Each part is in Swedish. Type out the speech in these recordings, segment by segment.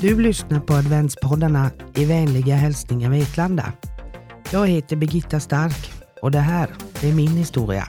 Du lyssnar på adventspoddarna i vänliga hälsningar Vetlanda. Jag heter Birgitta Stark och det här är min historia.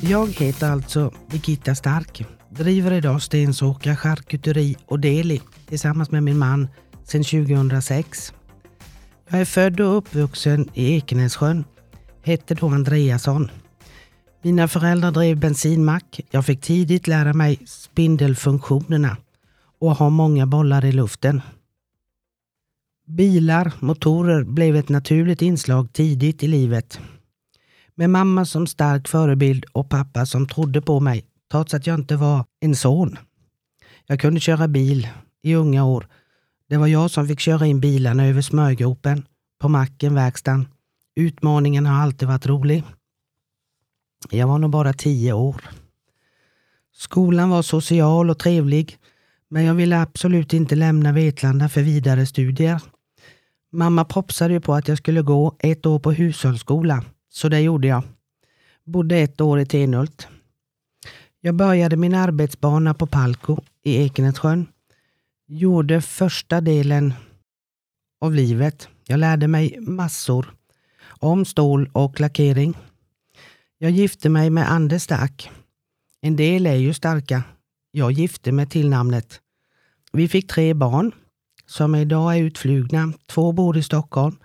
Jag heter alltså Birgitta Stark, driver idag Stensåkra charkuteri och deli tillsammans med min man sedan 2006. Jag är född och uppvuxen i Ekenässjön, hette då Andreasson. Mina föräldrar drev bensinmack. Jag fick tidigt lära mig spindelfunktionerna och ha många bollar i luften. Bilar, motorer blev ett naturligt inslag tidigt i livet. Med mamma som stark förebild och pappa som trodde på mig trots att jag inte var en son. Jag kunde köra bil i unga år. Det var jag som fick köra in bilarna över smörgropen, på macken, verkstaden. Utmaningen har alltid varit rolig. Jag var nog bara tio år. Skolan var social och trevlig, men jag ville absolut inte lämna Vetlanda för vidare studier. Mamma propsade ju på att jag skulle gå ett år på hushållsskola, så det gjorde jag. Bodde ett år i Tenhult. Jag började min arbetsbana på Palko i Ekenässjön. Gjorde första delen av livet. Jag lärde mig massor om stål och lackering. Jag gifte mig med Anders Stark. En del är ju starka. Jag gifte mig till namnet. Vi fick tre barn som idag är utflugna. Två bor i Stockholm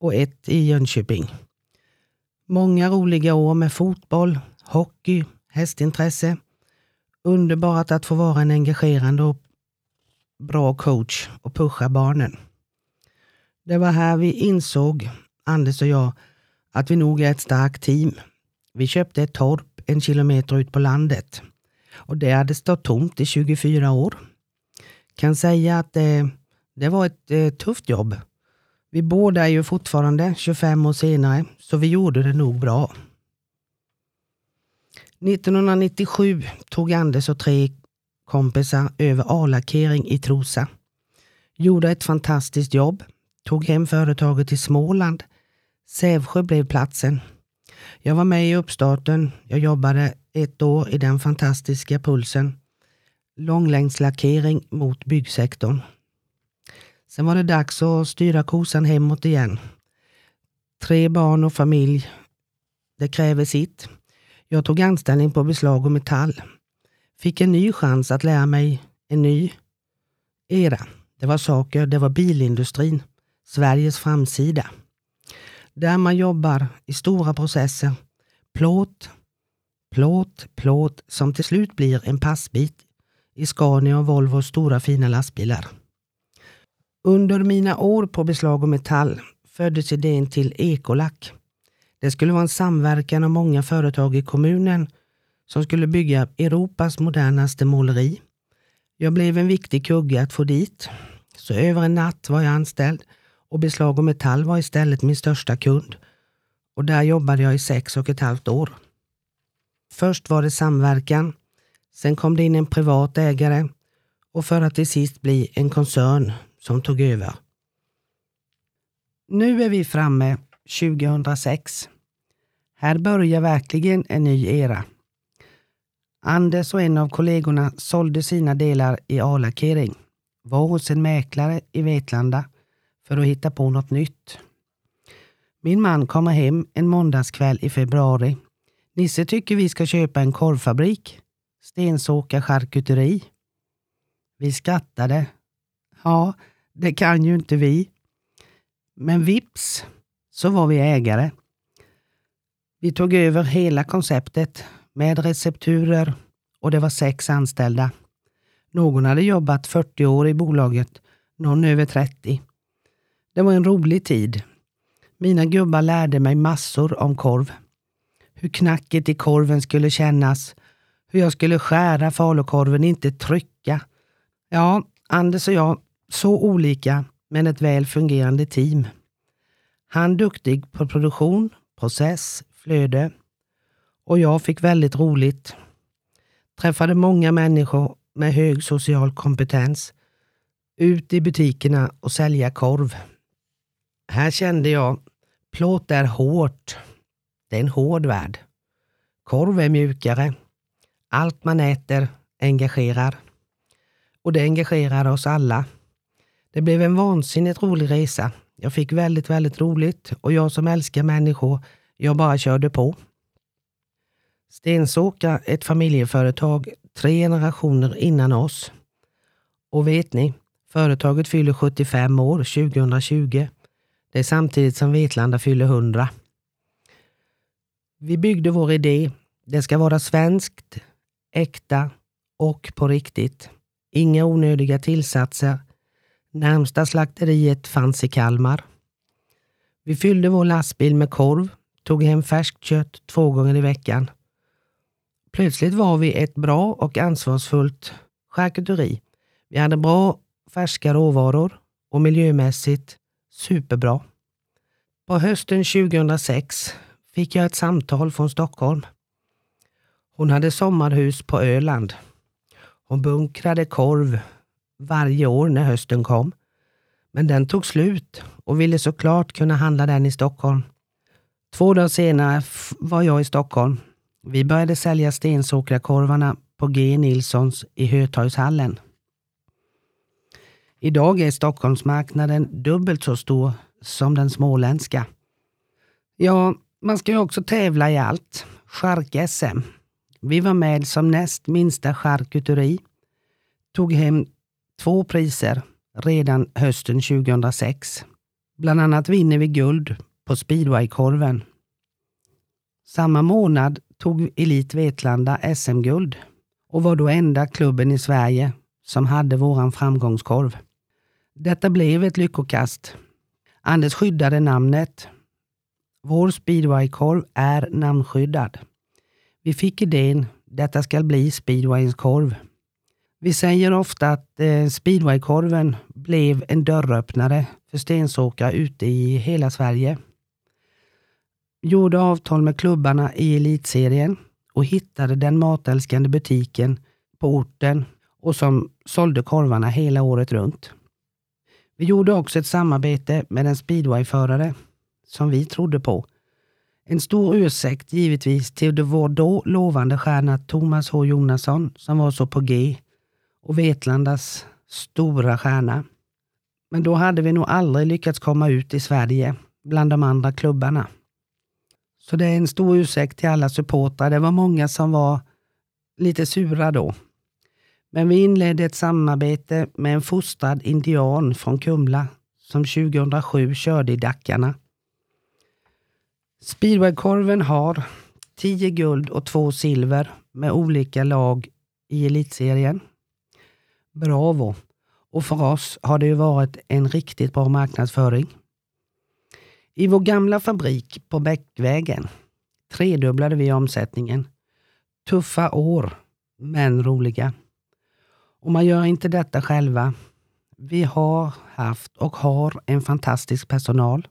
och ett i Jönköping. Många roliga år med fotboll, hockey, hästintresse. Underbart att få vara en engagerande och bra coach och pusha barnen. Det var här vi insåg, Anders och jag, att vi nog är ett starkt team. Vi köpte ett torp en kilometer ut på landet och det hade stått tomt i 24 år. Kan säga att det, det var ett eh, tufft jobb. Vi båda är ju fortfarande 25 år senare, så vi gjorde det nog bra. 1997 tog Anders och tre kompisar över A-lackering i Trosa. Gjorde ett fantastiskt jobb. Tog hem företaget till Småland. Sävsjö blev platsen. Jag var med i uppstarten. Jag jobbade ett år i den fantastiska pulsen. Långlängdslackering mot byggsektorn. Sen var det dags att styra kosan hemåt igen. Tre barn och familj. Det kräver sitt. Jag tog anställning på beslag och metall. Fick en ny chans att lära mig en ny era. Det var saker, det var bilindustrin. Sveriges framsida. Där man jobbar i stora processer. Plåt, plåt, plåt som till slut blir en passbit i Scania och Volvos stora fina lastbilar. Under mina år på beslag och metall föddes idén till Ekolack. Det skulle vara en samverkan av många företag i kommunen som skulle bygga Europas modernaste måleri. Jag blev en viktig kugge att få dit. Så över en natt var jag anställd och Beslag och Metall var istället min största kund. Och där jobbade jag i sex och ett halvt år. Först var det samverkan, sen kom det in en privat ägare och för att till sist bli en koncern som tog över. Nu är vi framme 2006. Här börjar verkligen en ny era. Anders och en av kollegorna sålde sina delar i A-lackering, var hos en mäklare i Vetlanda för att hitta på något nytt. Min man kommer hem en måndagskväll i februari. Nisse tycker vi ska köpa en korvfabrik. Stensåka charkuteri. Vi skrattade. Ja, det kan ju inte vi. Men vips så var vi ägare. Vi tog över hela konceptet med recepturer och det var sex anställda. Någon hade jobbat 40 år i bolaget, någon över 30. Det var en rolig tid. Mina gubbar lärde mig massor om korv. Hur knacket i korven skulle kännas. Hur jag skulle skära falukorven, inte trycka. Ja, Anders och jag, så olika, men ett väl fungerande team. Han duktig på produktion, process, flöde. Och jag fick väldigt roligt. Träffade många människor med hög social kompetens. Ut i butikerna och sälja korv. Här kände jag, plåt är hårt. det är en hård värld. Korv är mjukare. Allt man äter engagerar. Och det engagerar oss alla. Det blev en vansinnigt rolig resa. Jag fick väldigt, väldigt roligt och jag som älskar människor, jag bara körde på. Stensåka, ett familjeföretag, tre generationer innan oss. Och vet ni, företaget fyller 75 år 2020. Det är samtidigt som Vetlanda fyller 100. Vi byggde vår idé. Det ska vara svenskt, äkta och på riktigt. Inga onödiga tillsatser. Närmsta slakteriet fanns i Kalmar. Vi fyllde vår lastbil med korv, tog hem färskt kött två gånger i veckan. Plötsligt var vi ett bra och ansvarsfullt charkuteri. Vi hade bra färska råvaror och miljömässigt superbra. På hösten 2006 fick jag ett samtal från Stockholm. Hon hade sommarhus på Öland. Hon bunkrade korv varje år när hösten kom. Men den tog slut och ville såklart kunna handla den i Stockholm. Två dagar senare var jag i Stockholm. Vi började sälja stensåkrakorvarna på G. Nilssons i Hötorgshallen. Idag är Stockholmsmarknaden dubbelt så stor som den småländska. Ja, man ska ju också tävla i allt. Chark-SM. Vi var med som näst minsta charkuteri. Tog hem två priser redan hösten 2006. Bland annat vinner vi guld på speedwaykorven. Samma månad tog Elit Vetlanda SM-guld och var då enda klubben i Sverige som hade våran framgångskorv. Detta blev ett lyckokast. Anders skyddade namnet. Vår speedwaykorv är namnskyddad. Vi fick idén, detta ska bli speedwayens korv. Vi säger ofta att eh, speedwaykorven blev en dörröppnare för stensåkare ute i hela Sverige. Gjorde avtal med klubbarna i elitserien och hittade den matälskande butiken på orten och som sålde korvarna hela året runt. Vi gjorde också ett samarbete med en speedwayförare som vi trodde på. En stor ursäkt givetvis till vår då lovande stjärna Thomas H Jonasson som var så på G och Vetlandas stora stjärna. Men då hade vi nog aldrig lyckats komma ut i Sverige bland de andra klubbarna. Så det är en stor ursäkt till alla supportrar. Det var många som var lite sura då. Men vi inledde ett samarbete med en fostrad indian från Kumla som 2007 körde i Dackarna. Speedwaykorven har 10 guld och 2 silver med olika lag i elitserien. Bravo! Och för oss har det ju varit en riktigt bra marknadsföring. I vår gamla fabrik på Bäckvägen tredubblade vi omsättningen. Tuffa år, men roliga. Och man gör inte detta själva. Vi har haft och har en fantastisk personal.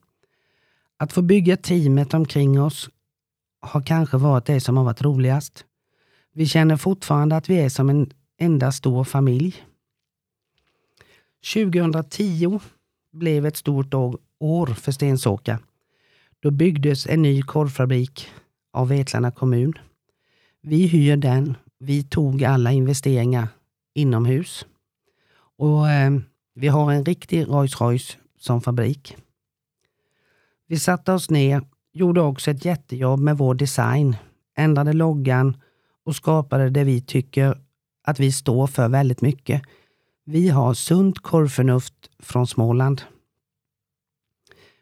Att få bygga teamet omkring oss har kanske varit det som har varit roligast. Vi känner fortfarande att vi är som en enda stor familj. 2010 blev ett stort år för Stensåka. Då byggdes en ny korvfabrik av Vetlanda kommun. Vi hyr den. Vi tog alla investeringar inomhus. Och eh, Vi har en riktig Rolls Royce som fabrik. Vi satte oss ner, gjorde också ett jättejobb med vår design, ändrade loggan och skapade det vi tycker att vi står för väldigt mycket. Vi har sunt korvförnuft från Småland.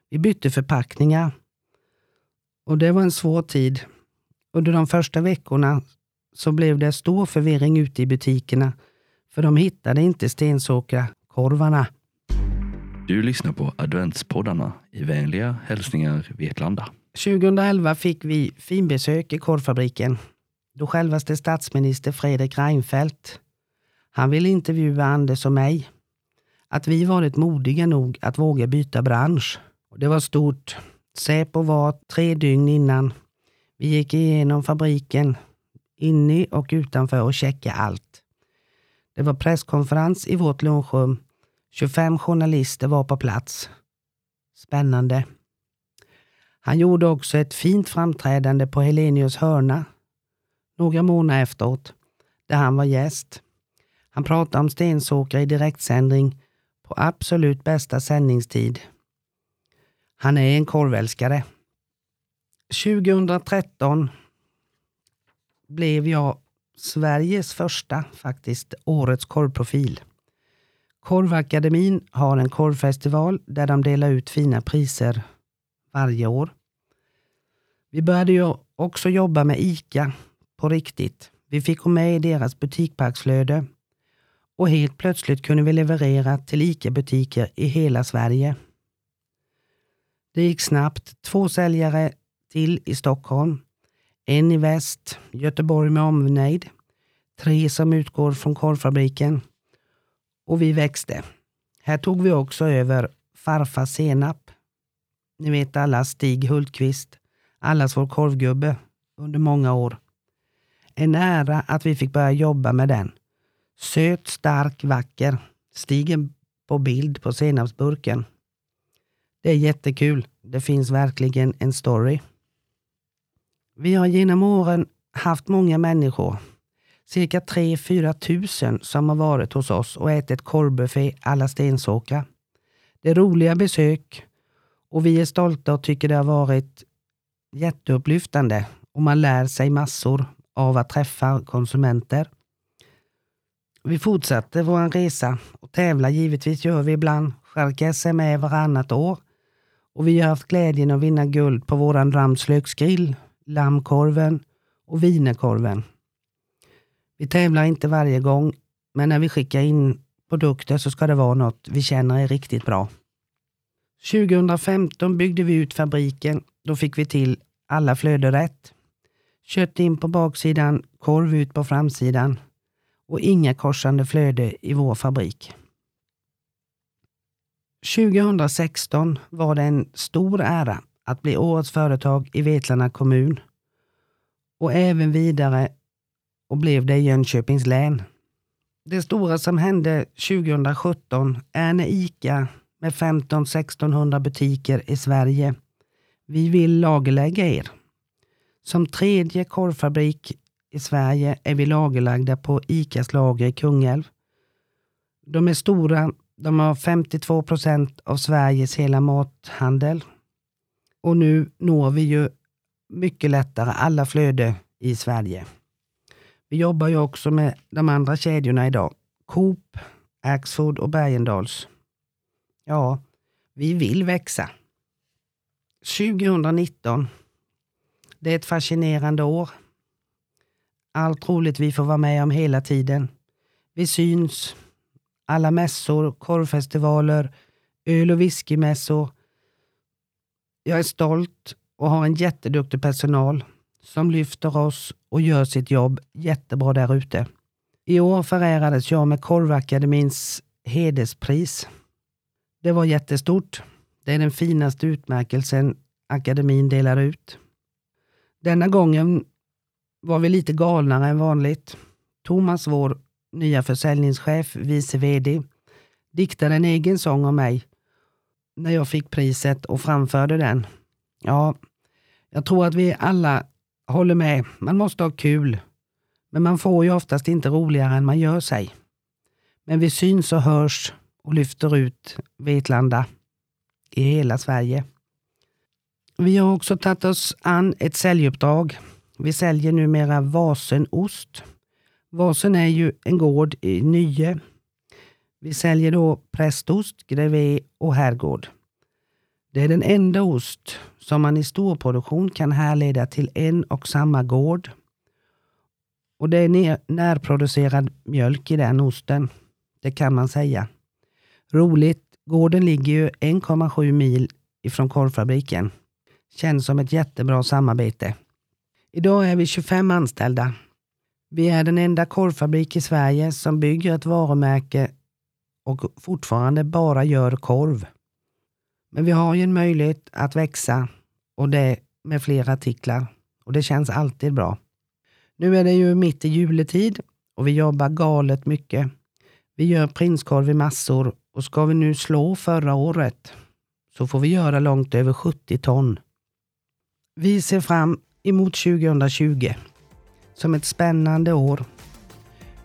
Vi bytte förpackningar och det var en svår tid. Under de första veckorna så blev det stor förvirring ute i butikerna för de hittade inte Stensåkra-korvarna. Du lyssnar på adventspoddarna i vänliga hälsningar Vetlanda. 2011 fick vi finbesök i korvfabriken då självaste statsminister Fredrik Reinfeldt han ville intervjua Anders och mig. Att vi varit modiga nog att våga byta bransch. Det var stort. Säpo var tre dygn innan. Vi gick igenom fabriken, inne och utanför och checkade allt. Det var presskonferens i vårt lunchrum. 25 journalister var på plats. Spännande. Han gjorde också ett fint framträdande på Helenius hörna några månader efteråt, där han var gäst. Han pratade om Stensåkra i direktsändning på absolut bästa sändningstid. Han är en korvälskare. 2013 blev jag Sveriges första, faktiskt, årets korvprofil. Korvakademin har en korvfestival där de delar ut fina priser varje år. Vi började ju också jobba med ICA på riktigt. Vi fick gå med i deras butikparksflöde och helt plötsligt kunde vi leverera till ICA-butiker i hela Sverige. Det gick snabbt. Två säljare till i Stockholm, en i väst, Göteborg med omnejd, tre som utgår från korvfabriken och vi växte. Här tog vi också över farfar Senap. Ni vet alla Stig Hultqvist, allas vår korvgubbe under många år. En ära att vi fick börja jobba med den. Söt, stark, vacker. Stigen på bild på senapsburken. Det är jättekul. Det finns verkligen en story. Vi har genom åren haft många människor, cirka 3-4 tusen som har varit hos oss och ätit korvbuffé alla Stensåkra. Det är roliga besök och vi är stolta och tycker det har varit jätteupplyftande och man lär sig massor av att träffa konsumenter. Vi fortsätter vår resa och tävlar givetvis gör vi ibland. Charka SM är varannat år och vi har haft glädjen att vinna guld på våran Ramslöksgrill, lammkorven och wienerkorven. Vi tävlar inte varje gång, men när vi skickar in produkter så ska det vara något vi känner är riktigt bra. 2015 byggde vi ut fabriken. Då fick vi till alla flöden rätt. Kött in på baksidan, korv ut på framsidan och inga korsande flöde i vår fabrik. 2016 var det en stor ära att bli årets företag i Vetlanda kommun och även vidare och blev det i Jönköpings län. Det stora som hände 2017 är när ICA med 15-1600 butiker i Sverige. Vi vill lagerlägga er. Som tredje korvfabrik i Sverige är vi lagerlagda på ICAs lager i Kungälv. De är stora. De har 52 procent av Sveriges hela mathandel. Och nu når vi ju mycket lättare alla flöde i Sverige. Vi jobbar ju också med de andra kedjorna idag. Coop, Axfood och Bergendahls. Ja, vi vill växa. 2019. Det är ett fascinerande år. Allt roligt vi får vara med om hela tiden. Vi syns. Alla mässor, korvfestivaler, öl och whiskymässor. Jag är stolt och har en jätteduktig personal som lyfter oss och gör sitt jobb jättebra där ute. I år förärades jag med Korvakademins hederspris. Det var jättestort. Det är den finaste utmärkelsen akademin delar ut. Denna gången var vi lite galnare än vanligt. Thomas, vår nya försäljningschef, vice VD, diktade en egen sång om mig när jag fick priset och framförde den. Ja, jag tror att vi alla håller med. Man måste ha kul. Men man får ju oftast inte roligare än man gör sig. Men vi syns och hörs och lyfter ut Vetlanda i hela Sverige. Vi har också tagit oss an ett säljuppdrag. Vi säljer numera Vasenost. Vasen är ju en gård i Nye. Vi säljer då prästost, grevé och herrgård. Det är den enda ost som man i storproduktion kan härleda till en och samma gård. Och det är närproducerad mjölk i den osten. Det kan man säga. Roligt, gården ligger ju 1,7 mil ifrån korvfabriken. Känns som ett jättebra samarbete. Idag är vi 25 anställda. Vi är den enda korvfabrik i Sverige som bygger ett varumärke och fortfarande bara gör korv. Men vi har ju en möjlighet att växa och det med fler artiklar och det känns alltid bra. Nu är det ju mitt i juletid och vi jobbar galet mycket. Vi gör prinskorv i massor och ska vi nu slå förra året så får vi göra långt över 70 ton. Vi ser fram emot 2020 som ett spännande år.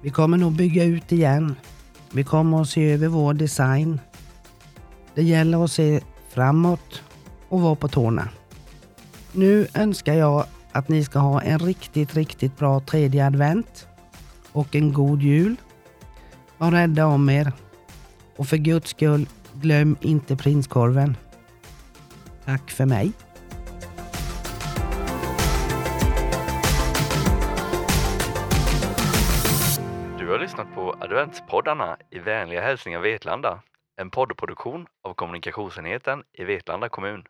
Vi kommer nog bygga ut igen. Vi kommer att se över vår design. Det gäller att se framåt och vara på tårna. Nu önskar jag att ni ska ha en riktigt, riktigt bra tredje advent och en god jul. Var rädda om er. Och för guds skull, glöm inte prinskorven. Tack för mig. På i vänliga hälsningar Vetlanda. En poddproduktion av kommunikationsenheten i Vetlanda kommun.